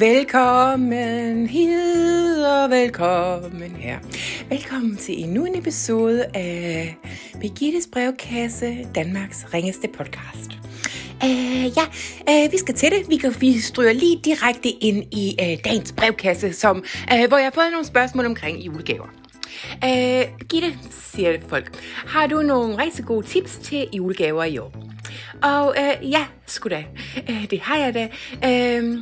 Velkommen hid og velkommen her. Velkommen til endnu en episode af Birgittes brevkasse, Danmarks ringeste podcast. Uh, ja, uh, vi skal til det. Vi, kan, vi stryger lige direkte ind i uh, dagens brevkasse, som, uh, hvor jeg har fået nogle spørgsmål omkring julegaver. Uh, Gitte, siger folk, har du nogle rigtig gode tips til julegaver i år? Og uh, ja, sgu da. Uh, det har jeg da. Uh,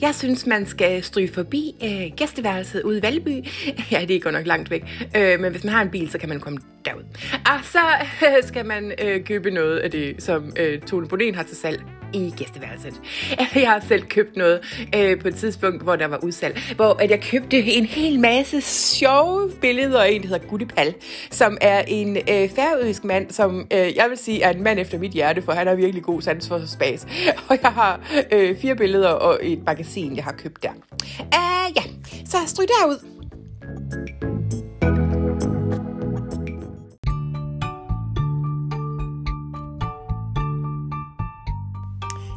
jeg synes, man skal stryge forbi øh, gæsteværelset ude i Valby. Ja, det er godt nok langt væk. Øh, men hvis man har en bil, så kan man komme derud. Og så øh, skal man øh, købe noget af det, som øh, Tone Boden har til salg i gæsteværelset. Jeg har selv købt noget øh, på et tidspunkt, hvor der var udsalg, hvor at jeg købte en hel masse sjove billeder af en, der hedder Guttepal, som er en øh, færøsk mand, som øh, jeg vil sige er en mand efter mit hjerte, for han har virkelig god sans for spas. Og jeg har øh, fire billeder og et magasin, jeg har købt der. Uh, ja, så stryg derud.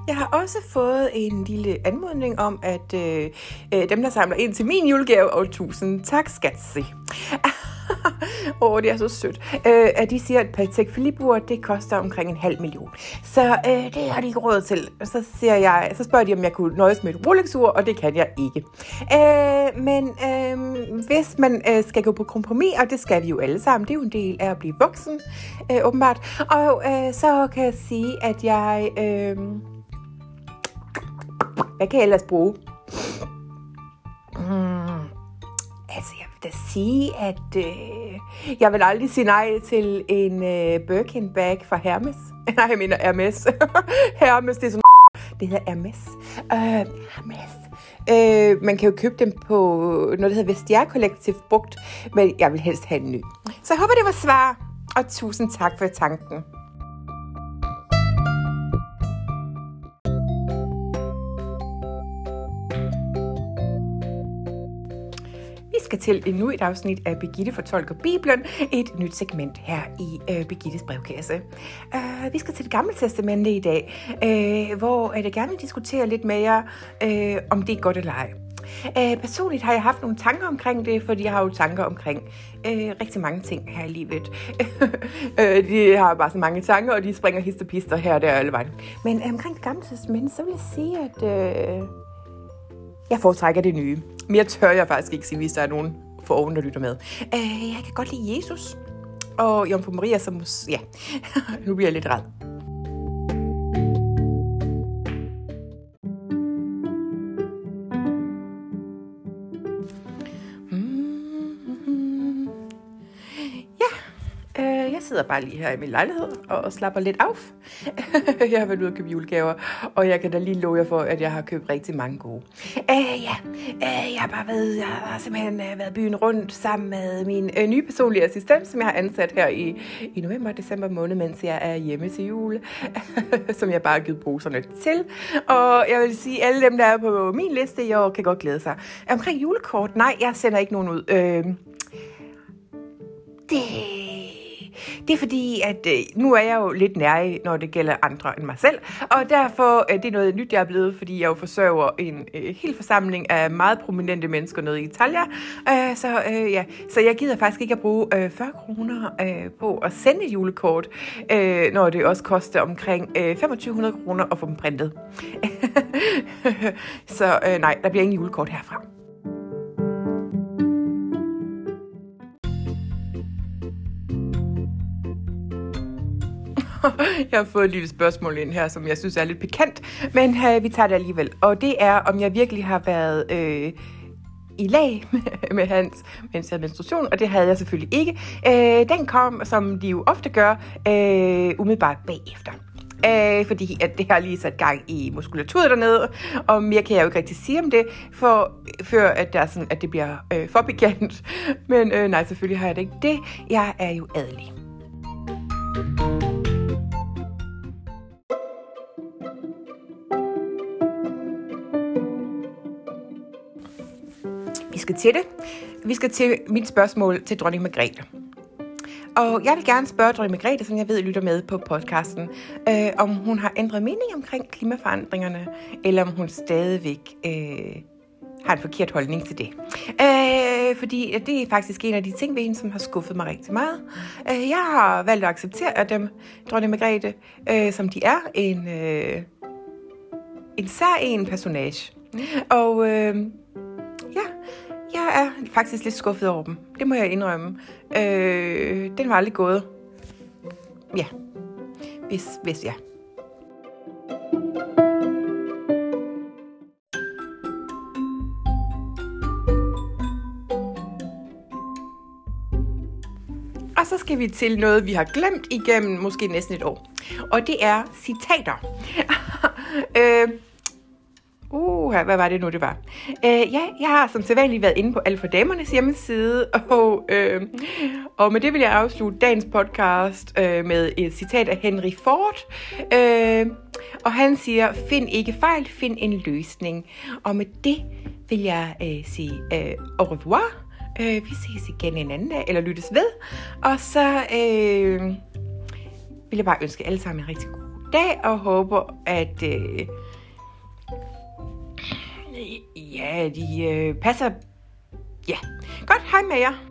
Jeg har også fået en lille anmodning om, at øh, øh, dem, der samler ind til min julegave, og tusind tak, skatse. Åh, oh, det er så sødt. Øh, at de siger, at Patek Philippe det koster omkring en halv million. Så øh, det har de ikke råd til. Så, siger jeg, så spørger de, om jeg kunne nøjes med et Rolex-ur, og det kan jeg ikke. Øh, men øh, hvis man øh, skal gå på kompromis, og det skal vi jo alle sammen, det er jo en del af at blive voksen, øh, åbenbart. Og øh, så kan jeg sige, at jeg... Øh, hvad kan jeg ellers bruge? Hmm. Altså, jeg vil da sige, at øh, jeg vil aldrig sige nej til en øh, Birkin bag fra Hermes. Nej, jeg mener Hermes. Hermes, det er sådan... Det hedder Hermes. Øh, Hermes. Øh, man kan jo købe dem på noget, der hedder Vestiaire Collective brugt, men jeg vil helst have en ny. Så jeg håber, det var svar, og tusind tak for tanken. Skal til endnu et afsnit af Begitte fortolker Bibelen, et nyt segment her i øh, Begittes brevkasse. Uh, vi skal til det gamle testamente i dag, uh, hvor øh, jeg gerne vil diskutere lidt mere, uh, om det er godt eller ej. Uh, personligt har jeg haft nogle tanker omkring det, fordi jeg har jo tanker omkring uh, rigtig mange ting her i livet. uh, de har bare så mange tanker, og de springer hist pister her og der alle vejen. Men uh, omkring det gamle testamente, så vil jeg sige, at uh, jeg foretrækker det nye. Mere tør jeg faktisk ikke sige, hvis der er nogen for oven, der lytter med. Øh, jeg kan godt lide Jesus. Og Jomfru Maria, som... Ja, nu bliver jeg lidt ræd. Sidder bare lige her i min lejlighed og slapper lidt af. jeg har været ude og købe julegaver, og jeg kan da lige love jer for, at jeg har købt rigtig mange gode. Uh, ja, uh, jeg har bare været, jeg har simpelthen øh, været byen rundt sammen med min øh, nye personlige assistent, som jeg har ansat her i, i november og december måned, mens jeg er hjemme til jul, som jeg bare har givet poserne til. Og jeg vil sige, alle dem, der er på min liste i år, kan godt glæde sig. Omkring julekort, nej, jeg sender ikke nogen ud. Uh, det det er fordi, at øh, nu er jeg jo lidt nærig, når det gælder andre end mig selv, og derfor øh, er det noget nyt, jeg er blevet, fordi jeg jo forsørger en øh, hel forsamling af meget prominente mennesker nede i Italia. Øh, så, øh, ja. så jeg gider faktisk ikke at bruge øh, 40 kroner øh, på at sende et julekort, øh, når det også koster omkring øh, 2500 kroner at få dem printet. så øh, nej, der bliver ingen julekort herfra. jeg har fået et lille spørgsmål ind her, som jeg synes er lidt pikant, men uh, vi tager det alligevel. Og det er, om jeg virkelig har været... Øh, i lag med hans, mens jeg havde menstruation, og det havde jeg selvfølgelig ikke. Øh, den kom, som de jo ofte gør, øh, umiddelbart bagefter. Øh, fordi at det har lige sat gang i muskulaturet dernede, og mere kan jeg jo ikke rigtig sige om det, for, før at, der er sådan, at det bliver øh, for bekendt. Men øh, nej, selvfølgelig har jeg det ikke det. Jeg er jo adelig. Skal til det. Vi skal til mit spørgsmål til dronning Margrethe. Og jeg vil gerne spørge dronning Margrethe, som jeg ved lytter med på podcasten, øh, om hun har ændret mening omkring klimaforandringerne, eller om hun stadigvæk øh, har en forkert holdning til det. Øh, fordi det er faktisk en af de ting ved hende, som har skuffet mig rigtig meget. Øh, jeg har valgt at acceptere dem, dronning Margrethe, øh, som de er, en, øh, en sær en personage. Og øh, jeg er faktisk lidt skuffet over dem. Det må jeg indrømme. Øh, den var aldrig gået. Ja, hvis, hvis ja. Og så skal vi til noget, vi har glemt igennem måske næsten et år. Og det er citater. øh, uha, hvad var det nu, det var? Uh, ja, jeg har som sædvanligt været inde på Alfa Damernes hjemmeside, og, uh, og med det vil jeg afslutte dagens podcast uh, med et citat af Henry Ford. Uh, og han siger, find ikke fejl, find en løsning. Og med det vil jeg uh, sige uh, au revoir. Uh, vi ses igen en anden dag, eller lyttes ved. Og så uh, vil jeg bare ønske alle sammen en rigtig god dag, og håber, at... Uh, Ja, de øh, passer... Ja, godt. Hej med jer.